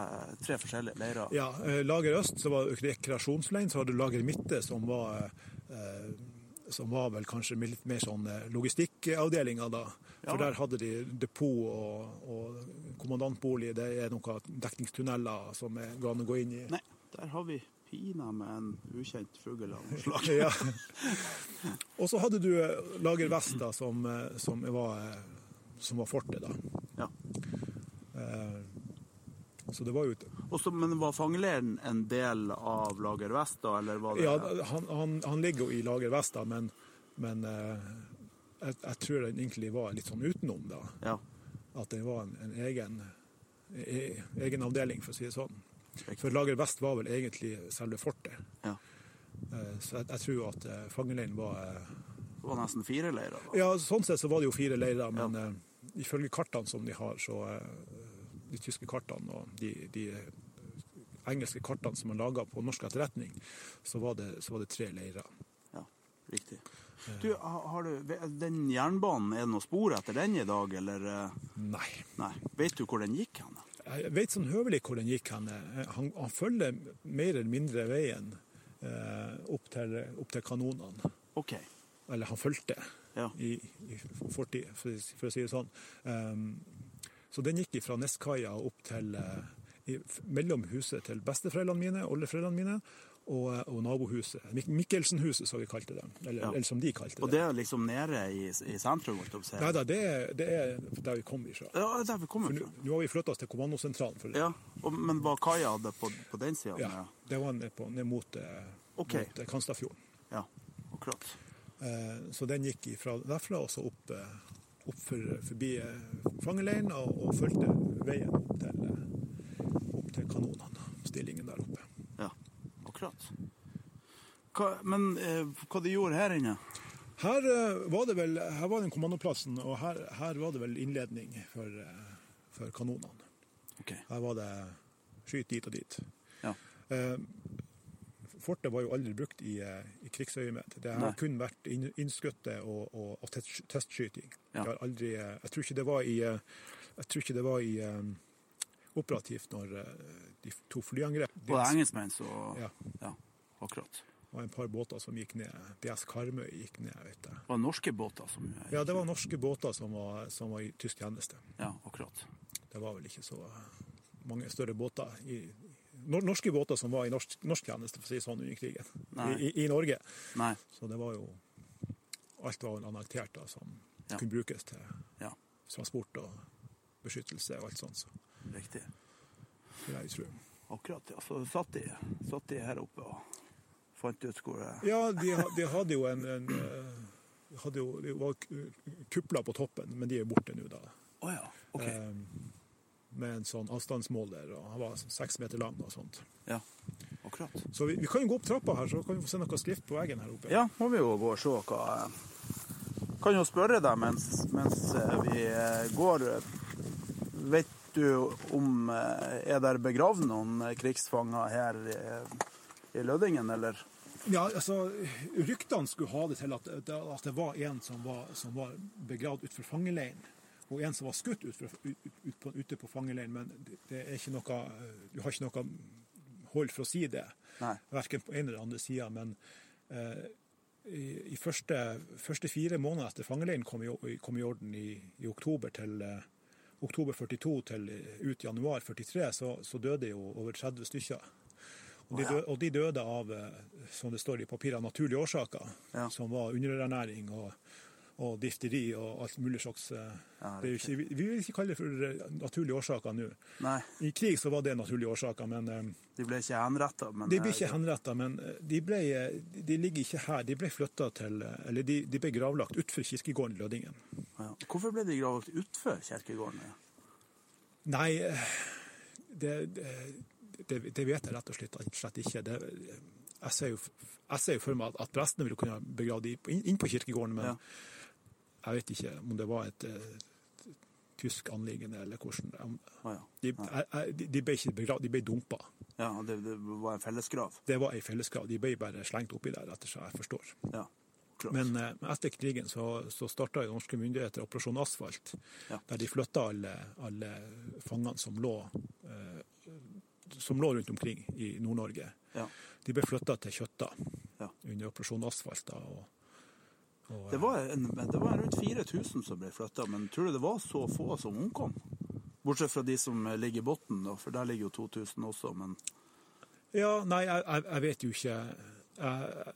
tre forskjellige leirer? Ja, eh, Lager Øst så var det rekreasjonsleiren, så hadde du Lager Midte som var eh, som var vel kanskje litt mer sånn eh, logistikkavdelinga da. For Ja. der hadde de depot og, og kommandantbolig. Det er noen dekningstunneler som er, går an å gå inn i. Nei, der har vi pina med en ukjent fugl av noe slag. Ja. Og så hadde du Lager Vest, da, som, som, var, som var fortet, da. Eh, Så det var jo et Og men var fangeleiren en del av Lager Vest, da, eller var det Ja, han, han, han ligger jo i Lager Vest, da, men, men eh, jeg, jeg tror den egentlig var litt sånn utenom, da. Ja, At den var en, en egen, e, egen avdeling, for å si det sånn. For Lager Vest var vel egentlig selve fortet. ja. Eh, Så jeg, jeg tror at fangeleiren var Det var nesten fire leirer, da. Ja, sånn sett så var det jo fire leirer, men ja. ifølge kartene som de har, så De tyske kartene og de, de engelske kartene som man laga på norsk etterretning, så var det, så var det tre leirer. Ja, riktig. Du, har du, den jernbanen, er det noe spor etter den i dag, eller? eh, Nei. Nei. Vet du hvor den gikk hen? Jeg vet sånn høvelig hvor den gikk hen. Han, han følger mer eller mindre veien eh, opp, til, opp til kanonene. OK. Eller han fulgte Ja. i, i fortid, for, for å si det sånn. Um, så den gikk fra Neskaia opp til eh, mellom huset til besteforeldrene mine, oldeforeldrene mine, og, og nabohuset. Mik Mikkelsenhuset, som vi kalte det. Eller, Ja. eller som de kalte Og det. det er liksom nede i, i sentrum? Nei da, det, er- det er der vi kom ifra. Ja, det er der vi kommer For nå har vi flytta oss til kommandosentralen. For, Ja, og, Men var kaia det på, på den sida? ja, det var ned, på, ned mot, okay. Mot eh, Kanstadfjorden. ja, akkurat. Eh, Så den gikk fra derfra og så opp, eh, opp for, forbi eh, fangeleiren og, og fulgte veien opp til, eh, opp til kanonene, stillingen der oppe. Ja, akkurat. Hva, men eh, hva de gjorde her inne? Her eh, var det vel, her var den kommandoplassen, og her, her var det vel innledning for, eh, for kanonene. Okay. Her var det skyt dit og dit. ja. Eh, Fortet var jo aldri brukt i, eh, i krigsøyemed. Det har Nei. kun vært inn- innskutte og, og, og testskyting. Ja. Jeg, har aldri, eh, jeg tror ikke det var i, eh, ikke det var i um, operativt når de to flyangrep. Og det er engelskmenn, så Ja. ja, akkurat. Var en par båter som gikk ned. BS Karmøy gikk ned, vet jeg. Det var norske båter som gikk. Ja, det var norske båter som var, som var i tysk tjeneste. Ja, akkurat. Det var vel ikke så mange større båter i, norske båter som var i norsk, norsk tjeneste, for å si sånn, under krigen. I, i, Norge. Nei, Så det var jo Alt var annektert da, som Ja. kunne brukes til ja, transport og beskyttelse og alt sånt. Så riktig. det er jeg tror. Akkurat, ja. Så satt de, satt de her oppe og fant ut hvor det Ja, de, de hadde jo en, en, eh, hadde jo, De var kupla på toppen, men de er borte nå, da. Å ja. Ok. Eh, med en sånn avstandsmåler, og han var seks meter lang og sånt. Ja. Akkurat. Så vi, vi kan jo gå opp trappa her, så kan vi få se noe skrift på veggen her oppe. Ja, må vi jo gå og se hva Kan jo spørre deg mens, mens eh, vi eh, går. Vet du om eh, Er der begravd noen krigsfanger her i, i Lødingen, eller? Ja, altså, Ryktene skulle ha det til at, at det var en som var, som var begravd utenfor fangeleiren, og en som var skutt ut, fra- ut, ut på, ute på fangeleiren. Men det, det er ikke noe, du har ikke noe hold for å si det, Nei. verken på en eller andre sida. Men eh, i, i første, første fire måneder etter fangeleiren kom i, kom i orden i, i oktober til eh, oktober 42 til eh, ut januar 43, så, så døde jo over 30 stykker. Og de, døde, og de døde av, eh, som det står i papirene, naturlige årsaker, Ja. som var underernæring og, og difteri og alt mulig slags eh, Ja, ikke, vi, vi vil ikke kalle det for eh, naturlige årsaker nå. Nei, I krig så var det naturlige årsaker, men eh, de ble ikke henretta. Men de ble ikke henretta. Men de, ble, de ligger ikke her. De ble flytta til Eller de, de ble gravlagt utenfor kirkegården i Lødingen. ja. Hvorfor ble de gravlagt utenfor kirkegården? Nei, det, det, det, vet jeg rett og slett, slett ikke. Det, jeg, ser jo, jeg ser jo for meg at, at prestene ville kunne begrave dem inn, inn på kirkegården, men Ja. Jeg vet ikke om det var et eh, tysk anliggende eller hvordan. Å ja. De, de- de ble ikke begravd, de ble dumpa. ja det, det var en fellesgrav. Det var en fellesgrav. De ble bare slengt oppi der, etter som jeg forstår. Ja. Men eh, etter krigen så, så starta norske myndigheter Operasjon Asfalt, Ja. der de flytta alle, alle fangene som lå, eh, som lå rundt omkring i Nord-Norge. Ja. De ble flytta til Kjøtta Ja. under Operasjon Asfalt. Da, og, og, Det var, en, det var rundt 4000 som ble flytta, men tror du det var så få som omkom? Bortsett fra de som ligger i bunnen, for der ligger jo 2000 også, men Ja, nei, jeg, jeg, vet jo ikke. Jeg,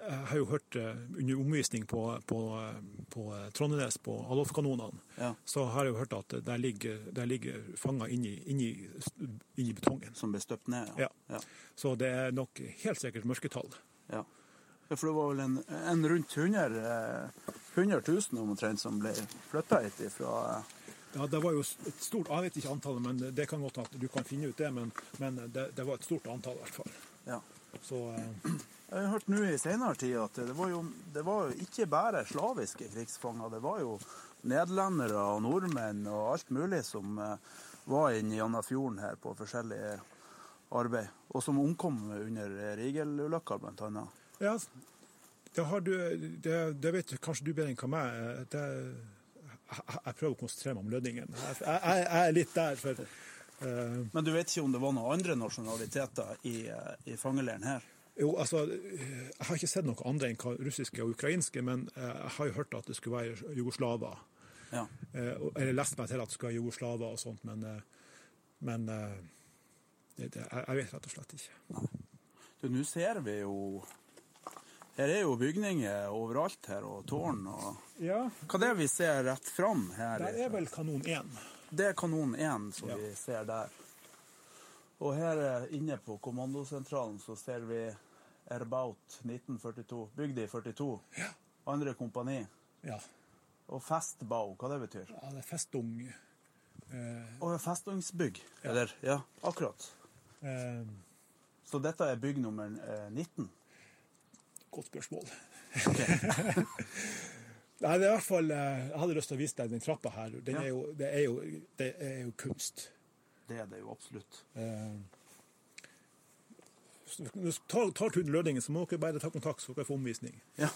jeg har jo hørt eh, under omvisning på, på, på Trondenes, på Alofkanonene, Ja. så har jeg jo hørt at der ligger, der ligger fanger inni, inni, inni betongen. som ble støpt ned. Ja. Ja. Så det er nok helt sikkert mørketall. Ja. For det var vel en, en rundt 100, eh, 100 000 omtrent som ble flytta hit fra Ja, det var jo et stort, Jeg vet ikke antallet, men det kan godt at du kan finne ut det. Men, men det, det var et stort antall, i hvert fall. ja. Så eh, Jeg har hørt nå i senere tid at det var, jo, det var jo ikke bare slaviske krigsfanger. Det var jo nederlendere og nordmenn og alt mulig som eh, var inne i fjorden her på forskjellig arbeid. Og som omkom under Rigel-ulykka, blant annet. Ja, det har du Det, det vet kanskje du bedre enn hva meg. Det, jeg, jeg prøver å konsentrere meg om lønningen. Jeg, jeg, jeg er litt der, for Uh, Men du vet ikke om det var noen andre nasjonaliteter i, eh, i fangeleiren her? Jo, altså, Jeg har ikke sett noe andre enn russiske og ukrainske, men eh, jeg har jo hørt at det skulle være jugoslaver. Ja. Eller lest meg til at det skulle være jugoslaver og sånt, men, men det, det, jeg, jeg vet rett og slett ikke. Du, Nå ser vi jo Her er jo bygninger overalt her, og tårn og Ja, Hva er det vi ser rett fram her? der er vel kanon 1. Det er kanon 1 som Ja. vi ser der. Og her eh, inne på kommandosentralen så ser vi Erbaut 1942, bygd i 42. Andre kompani. Ja. Og Festbau, hva det betyr? ja, det er Festung. Eh, Og festungsbygg. Eller, ja, akkurat. eh, Så dette er bygg nummer eh, 19. godt spørsmål. Nei, det er i hvert fall, eh, Jeg hadde lyst til å vise deg den trappa her. Den Ja. er jo, det, er jo, det er jo kunst. Det er det jo absolutt. Eh, tar, tar turen til Lødingen, så må dere bare ta kontakt, så dere får omvisning. Ja.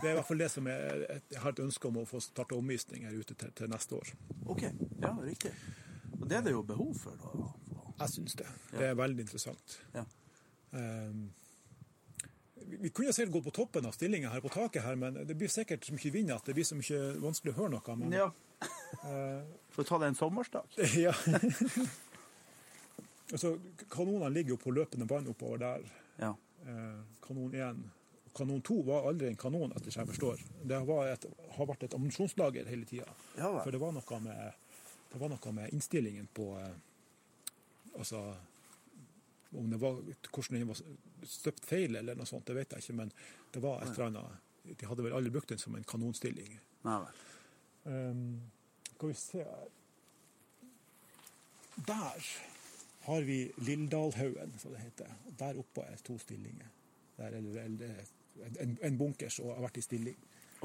Det er i hvert fall det som jeg, jeg har et ønske om å få starte omvisning her ute til, til neste år. OK. Ja, riktig. Og det er det jo behov for, da. Jeg syns det. Det er veldig interessant. Ja. Um, vi kunne sikkert gått på toppen av stillinga her på taket, her, men det blir sikkert så mye vind at det blir så mye vanskelig å høre noe. Men, ja. Får ta det en sommersdag. ja. altså, kanonene ligger jo på løpende bånd oppover der. Ja. Uh, kanon 1. Kanon 2 var aldri en kanon, etter som jeg forstår. Det et, har vært et ammunisjonslager hele tida. Ja. For det var noe med, det var noe med innstillingen på uh, Altså om det var, hvordan den var støpt feil eller noe sånt, det vet jeg ikke, men det var et eller annet de hadde vel aldri brukt den som en kanonstilling. Nei. Um, skal vi se her. Der har vi Lilldalhaugen, som det heter. Der oppe er to stillinger. Der er det en, en bunker som har vært i stilling.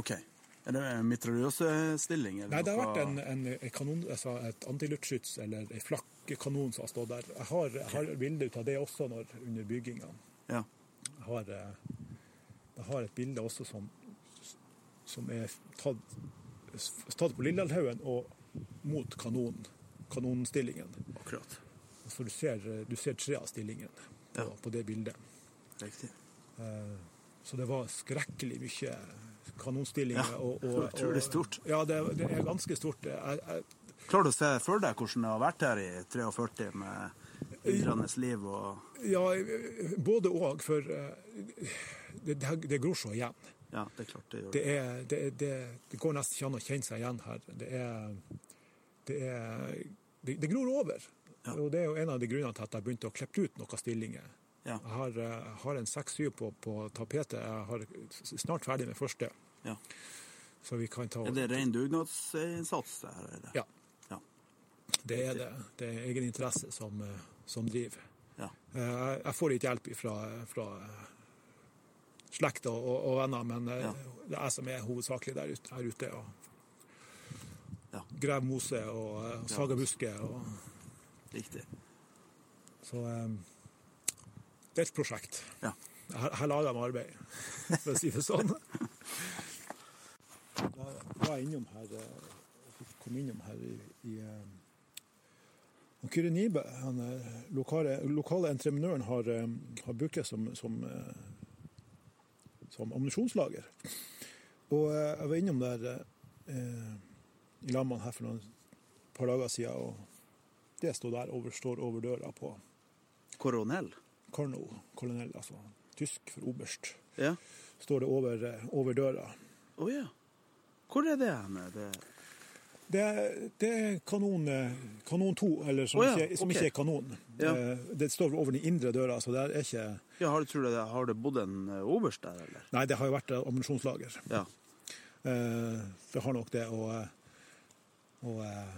OK. Er det mitraljøsestilling? eller Nei, det har vært en, en, en kanon, altså et antiluftskyts eller en flakkekanon som har stått der. Jeg har, jeg har bilde ut av det også når, under bygginga. Ja. Jeg har, eh, jeg har et bilde også som, som er tatt, tatt på Lillehaugen og mot kanonen, kanonstillingen. Akkurat. Så du ser, du ser tre av stillingen på, Ja. på det bildet. Riktig. Så det var skrekkelig mye kanonstillinger. Ja, og, og, utrolig og- stort. Ja, det, det er ganske stort. Jeg, jeg, Klarer du å se for deg hvordan det har vært her i 43 med ildrende liv og ja, både og, for eh, det, det, gror så igjen. Ja, det er klart det gjør Det, er, det, det, det går nesten ikke an å kjenne seg igjen her. Det er Det, er, gror over. Ja. Og det er jo en av de grunnene til at jeg begynte å klippe ut noen stillinger. Ja. Jeg har, eh, har en seks-syv på, på tapetet. Jeg har snart ferdig med første. Ja. Så vi kan ta Er det ren dugnadsinnsats? Ja. Det er det. Det er egeninteresse som, eh, som driver. ja. Eh, Jeg, jeg får litt hjelp fra, fra slekt og, og, venner, men eh, Ja. det er jeg som er hovedsakelig der ute, her ute. Og Ja. graver mose og og sager busker. Og, Riktig. så um, det er et prosjekt. Ja. Her, her lager de arbeid, for å si det sånn. Da var jeg innom her, eh, kom innom her i, i eh, Kyrre Nibe, han eh, lokale, lokale entreprenøren, har, eh, har brukt det som, som, eh, som ammunisjonslager. Og jeg var innom der eh, i lag med han her for noen par dager siden, og det står der over, står over døra på Koronell? Korno, kolonell, altså tysk for oberst. Ja. Står det over, over døra. Å ja. Hvor er det hen? Det... Det, det er kanon, eh, kanon 2, eller som, oh, ja, ikke, som okay. ikke er kanon. Ja. Det, Det står over den indre døra, så det er ikke Ja, har, du, det, har det bodd en eh, oberst der, eller? Nei, det har jo vært eh, ammunisjonslager. Ja. Eh, Det har nok det. Og, eh, og eh,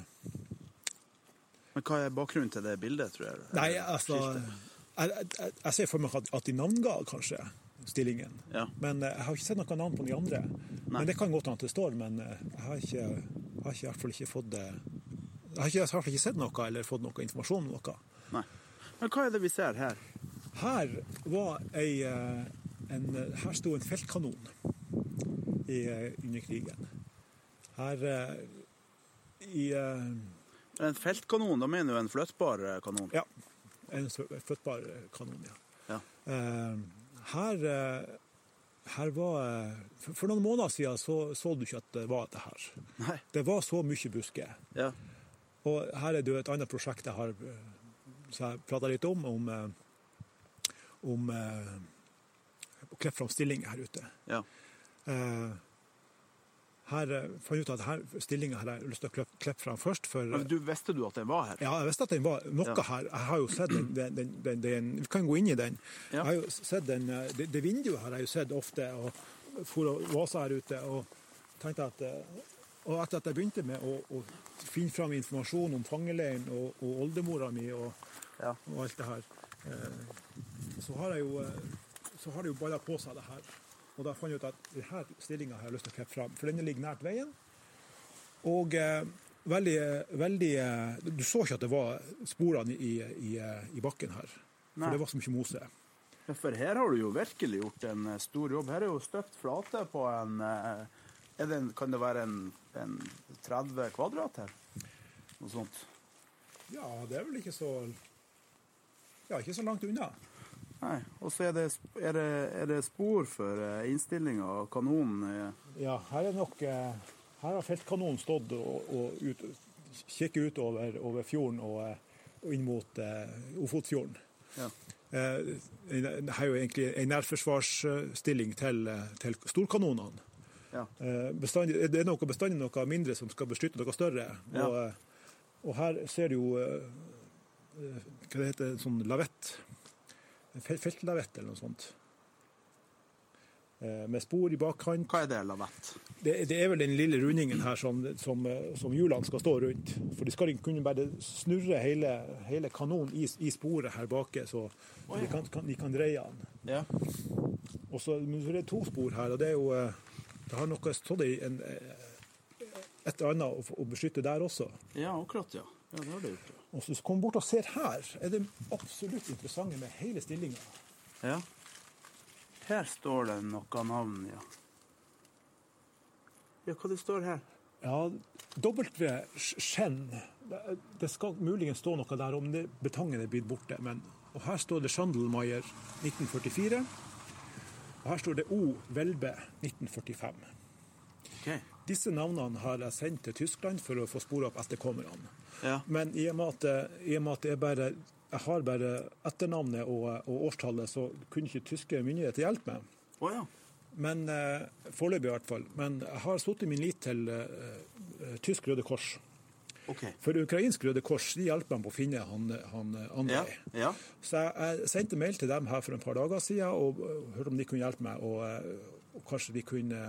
Men hva er bakgrunnen til det bildet, tror jeg? Nei, altså jeg, jeg, jeg ser for meg at, at de navnga kanskje stillingen. Ja. Men eh, jeg har ikke sett noe navn på de andre. Nei. Men Det kan godt hende at det står, men eh, jeg har ikke, har ikke, i hvert fall ikke fått det Jeg har ikke, jeg har ikke sett noe eller fått noe informasjon om noe. Nei. Men hva er det vi ser her? Her var ei eh, en, Her sto en feltkanon i, eh, under krigen. Her eh, i En feltkanon, da mener du en flyttbar kanon? Ja. En flyttbar kanon, ja. Ja. Her, her var for, for noen måneder siden så, så du ikke at det var det her. Nei. Det var så mye busker. Ja. Og her er det jo et annet prosjekt jeg har eh, så jeg prata litt om, om, eh, om eh, å klippe fram stillinger her ute. ja. Eh, her eh, fant jeg ut at her, stillinga har jeg lyst til å klippe, klippe fram først. For, Men du Visste du at den var her? ja, jeg visste at den var noe Ja. her. Jeg har jo sett den, den, den, den, Vi kan gå inn i den. Ja. Jeg har jo sett den, eh, det, det vinduet har jeg jo sett ofte, og for å vase her ute. og tenkte at eh, og etter at jeg begynte med å, å finne fram informasjon om fangeleiren og, og oldemora mi og, Ja. og alt det her, så har jeg jo så har det jo balla på seg det her. Og da fant jeg ut at denne stillinga har jeg lyst til å klippe fram, for den ligger nært veien. Og eh, veldig, veldig eh, Du så ikke at det var sporene i, i, i bakken her. Nei. For det var så mye mose. Ja, For her har du jo virkelig gjort en eh, stor jobb. Her er jo støpt flate på en, eh, det en Kan det være en, en 30 kvadrat her? Noe sånt. Ja, det er vel ikke så Ja, ikke så langt unna. Nei. Og så er det, er er det spor for eh, innstillinga av kanonen. eh, Ja, her er nok eh, Her har feltkanonen stått og, og ut, kikker ut over fjorden og, og inn mot uh, Ofotfjorden. Ja. Det er jo egentlig en nærforsvarsstilling til, til storkanonene. Ja. Bestandig, det er noe, bestandig noe mindre som skal beskytte noe større. Ja. Og, og her ser du jo hva det heter, sånn lavett. Feltlavett eller noe sånt. eh, med spor i bakkant. Hva er det, lavett? Det, det er vel den lille rundingen her som, som, som hjulene skal stå rundt. For de skal ikke kunne bare snurre hele, hele kanonen i, i sporet her bake, så de, ja. kan, kan, de kan dreie den. Ja. Og så det er det to spor her, og det er jo eh, Det har noe stått i en, eh, et eller annet å, å beskytte der også. ja, akkurat, ja. Ja, det har det gjort. Og du kommer bort og ser her, er det absolutt interessante med hele stillinga. Ja. Her står det noe navn, ja. Ja, hva det står her? Ja, W Skjenn. Det- skal muligens stå noe der om det, betongen er blitt borte. Men, og her står det Schandelmeier 1944. Og her står det O Welbe 1945. Okay. Disse navnene har jeg sendt til Tyskland for å få spore opp etterkommerne. Ja. Men i og med at, i og med at er bare, jeg har bare etternavnet og, og årstallet, så kunne ikke tyske myndigheter hjelpe meg. Oh, ja. Men eh, Foreløpig, i hvert fall. Men jeg har satt min lit til eh, eh, tysk Røde Kors. Okay. For ukrainsk Røde Kors de hjelper meg på å finne han, han Ja. Andrej. ja. Så jeg, jeg sendte mail til dem her for en par dager siden og og hørte om de kunne hjelpe meg. Og, eh, og kanskje vi kunne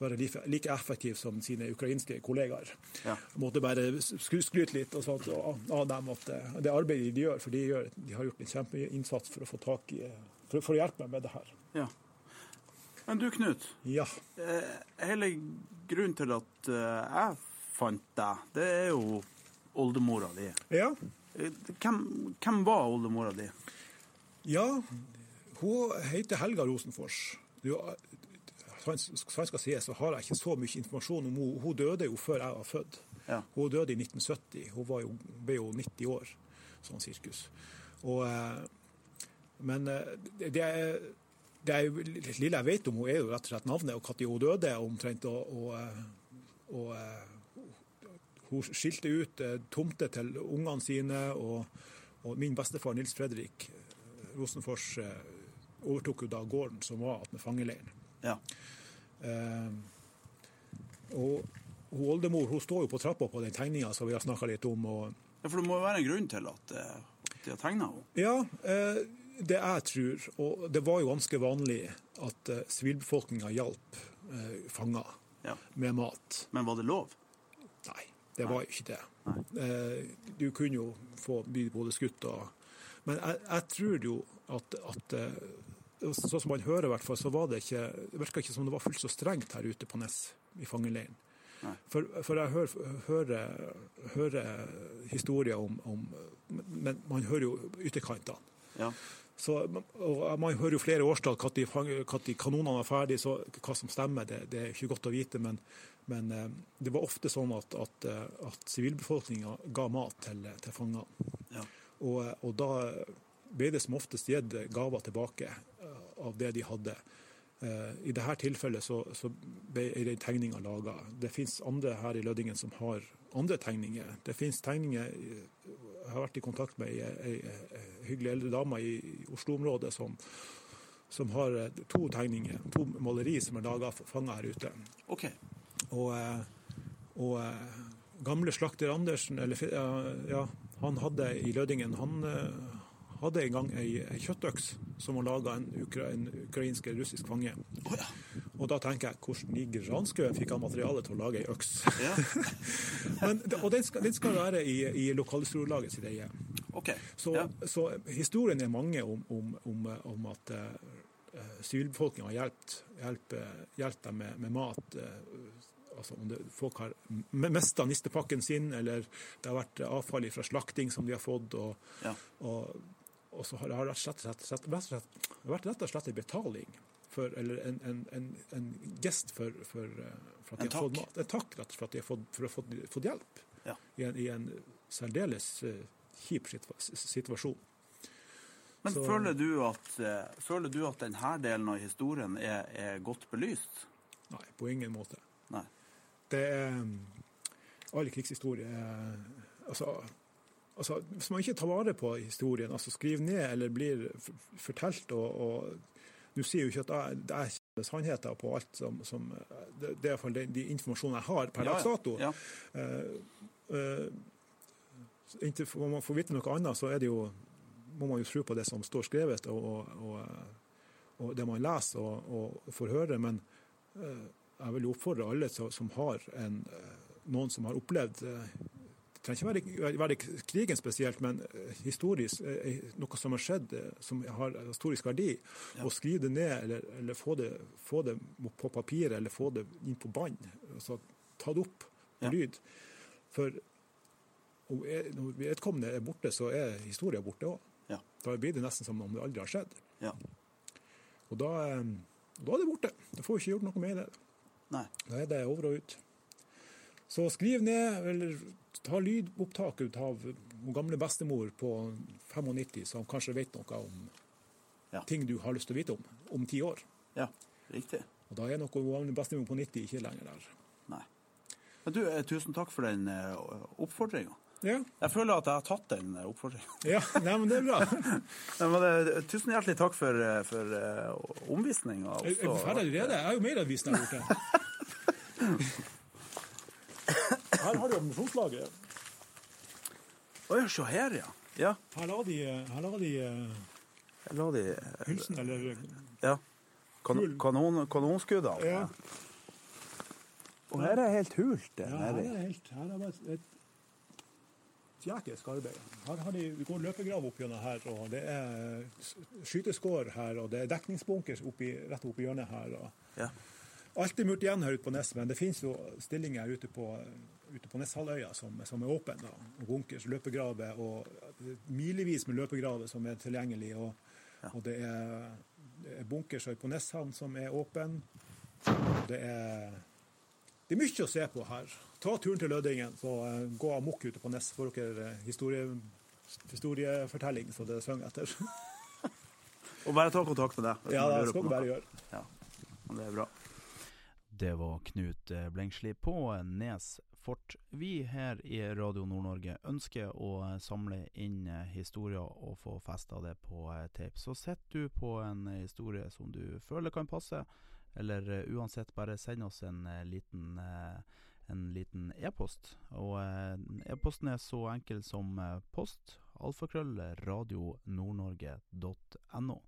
være like, effektiv som sine ukrainske kollegaer. Ja. Måtte bare skryte litt og sånt, av, dem at eh, det arbeidet de gjør, for de, gjør, de har gjort en kjempeinnsats for å få tak i for, for å hjelpe meg med det her. ja. Men du, Knut. Ja. Eh, hele grunnen til at eh, jeg fant deg, det er jo oldemora di. ja. Eh, Hvem, hvem var oldemora di? Ja, hun heter Helga Rosenfors. Jo, sant skal sies, så har jeg ikke så mye informasjon om henne. Hun døde jo før jeg var født. Ja. Hun døde i 1970. Hun var jo, ble jo 90 år, sånn sirkus. Og, eh, men eh, det det er, det lille jeg vet om henne, er jo rett og slett navnet og når hun døde omtrent. Og, og, eh, og hun skilte ut tomter til ungene sine, og, min bestefar Nils Fredrik Rosenfors overtok jo da gården som var med fangeleiren. Ja. Eh, og hun oldemor hun står jo på trappa på den tegninga som vi har snakka litt om. og ja, for det må jo være en grunn til at, eh, at de har tegna henne. Ja, eh, det jeg tror, og det var jo ganske vanlig at eh, hjalp eh, fanger Ja. med mat. Men var det lov? Nei, det var jo ikke det. Eh, du kunne jo få bli både skutt og Men jeg, jeg tror jo at, at eh, Sånn som man hører, i hvert fall, så var det ikke Det virka ikke som det var fullt så strengt her ute på Ness, i fangeleiren. For, for jeg hører, hører, hører historier om, om Men man hører jo ytterkantene. Ja. Så, og Man hører jo flere årstall når kanonene var ferdig, så hva som stemmer, det, det er ikke godt å vite. Men, men eh, det var ofte sånn at, at, eh, at sivilbefolkninga ga mat til, til fangene. Ja. Og, og da ble det som oftest gitt gaver tilbake eh, av det de hadde. Eh, I dette tilfellet så, så ble den tegninga laga. Det fins andre her i Lødingen som har andre tegninger. Det fins tegninger eh, Jeg har vært i kontakt med ei, hyggelig eldre dame i, i Oslo-området som, som har to tegninger, to maleri som er laga fanga her ute. OK. Og, og gamle slakter Andersen, eller ja, han hadde i Lødingen Han hadde en gang ei, ei kjøttøks som hun laga en, ukra, en ukrainsk eller russisk fange. Oh, ja. Og da tenker jeg, hvordan i granskauen fikk han materiale til å lage ei øks? ja. Men, og den skal, den skal være i, i lokalhistorielaget sitt eie. Okay. Så, Ja. så historien er mange om, om, om, om at uh, sivilbefolkninga har hjulpet hjelp, hjelp dem med, med mat. Uh, altså om det, folk har mista nistepakken sin, eller det har vært avfall fra slakting som de har fått. Og, Ja. og, og så har det rett og slett, slett, slett, vært rett og slett en betaling. For, eller en, en, en, en gest for, for, eh, for at de har fått mat. En takk rett og slett for at de har fått, for fått, fått hjelp Ja. i en, i en særdeles eh, kjip situasjon. Men Så- føler du at, eh, føler du at denne delen av historien er, er godt belyst? Nei, på ingen måte. Nei. Det er mm, All krigshistorie altså, altså, Hvis man ikke tar vare på historien, altså skriver ned eller blir fortalt og, og Nå sier jo ikke at jeg, det er ikke sannheter på alt som, som Det, det er iallfall den de informasjonen jeg har per Ja, dags dato. Ja. Uh, uh, inntil man får vite noe annet, så er det jo, må man jo tro på det som står skrevet. Og, og, og, og det man leser og, får høre. Men uh, jeg vil oppfordre alle som, har en, eh, noen som har opplevd eh, trenger ikke være, være krigen spesielt, men eh, historisk, eh, noe som har skjedd eh, som har historisk verdi. Å skrive det ned eller, eller få, det, få, det, på papiret eller få det inn på bånd. Altså, ta det opp på Ja. lyd. For når vedkommende er borte, så er historien borte òg. Ja. Da blir det nesten som om det aldri har skjedd. Ja. Og da, eh, da er det borte. Da får vi ikke gjort noe med det. Nei. Da er det over og ut. Så skriv ned, eller ta lydopptak ut av gamle bestemor på 95, som kanskje vet noe om Ja. ting du har lyst til å vite om om ti år. Ja, riktig. Og da er nok gamle bestemor på 90 ikke lenger der. Nei. Men du, eh, tusen takk for den eh, oppfordringa. Ja, Jeg føler at jeg har tatt den oppfordringen. oppfordringa. ja nei, men det er bra. Men tusen hjertelig takk for, eh, for omvisninga. Er er ferdig allerede? Jeg er jo mer avvist der borte. Her har du ammunisjonslageret. Å ja, se her, ja. Ja, Her la de, her la de her la de eh, hylsen, eller Ja. Kan, kanon, kanonskuddene. Ja. Og her er helt hult. Ja, her er det helt Her er det et, jækelsk arbeid. Her har de, vi går løpegrav opp gjennom her, og det er skyteskår her, og det er dekningsbunker oppi, rett oppi hjørnet her. Og Ja. Alt er murt igjen her ute på Nes, men det finnes jo stillinger ute på, ute på Neshalvøya som, som er åpne. Bunkers, løpegraver og milevis med løpegraver som er tilgjengelig. Og, og det er, er bunkers på Neshavn som er åpen. Det er det er mye å se på her. Ta turen til Lødingen, så eh, gå amok ute på Nes. Får dere eh, historie, historiefortelling, så det synger etter. Og bare ta kontakt med deg. ja, det skal du bare gjøre. Ja, det er bra. Det var Knut Blengsli på Nes fort. Vi her i Radio Nord-Norge ønsker å samle inn historier og få festa det på tape. Så sitter du på en historie som du føler kan passe, eller uansett bare send oss en eh, liten eh, en liten e-post. Og eh, e-posten er så enkel som post. Alfakrøll radionordnorge.no.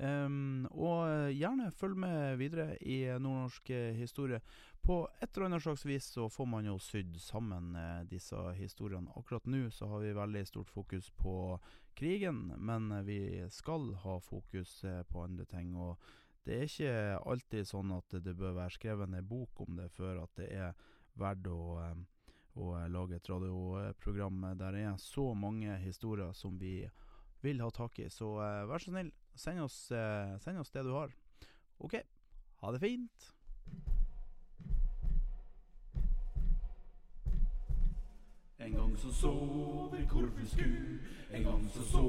Um, og eh, gjerne følg med videre i nordnorsk eh, historie. På et eller annet slags vis så får man jo sydd sammen eh, disse historiene. Akkurat nå så har vi veldig stort fokus på krigen, men vi skal ha fokus på andre ting. Og det er ikke alltid sånn at det bør være skrevet en bok om det før at det er verdt å, å lage et radioprogram der det er så mange historier som vi vil ha tak i. Så vær så snill, send oss, eh, send oss det du har. OK, ha det fint. En gang så så vi hvor vi skulle, en gang så så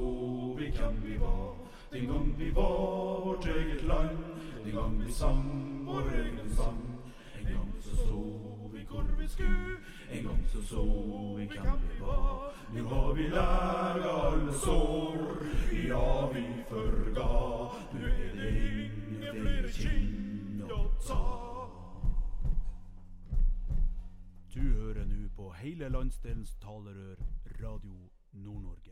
vi hvem vi var. Den gang vi var vårt eget land, den gang vi sang vår egen sang. Så så vi hvor vi skulle, en gang så så vi hvem vi var. Nå har vi lega alle sår, ja vi forga. Nå er det ingen flere kinn å ta. Du hører nå på hele landsdelens talerør, Radio Nord-Norge.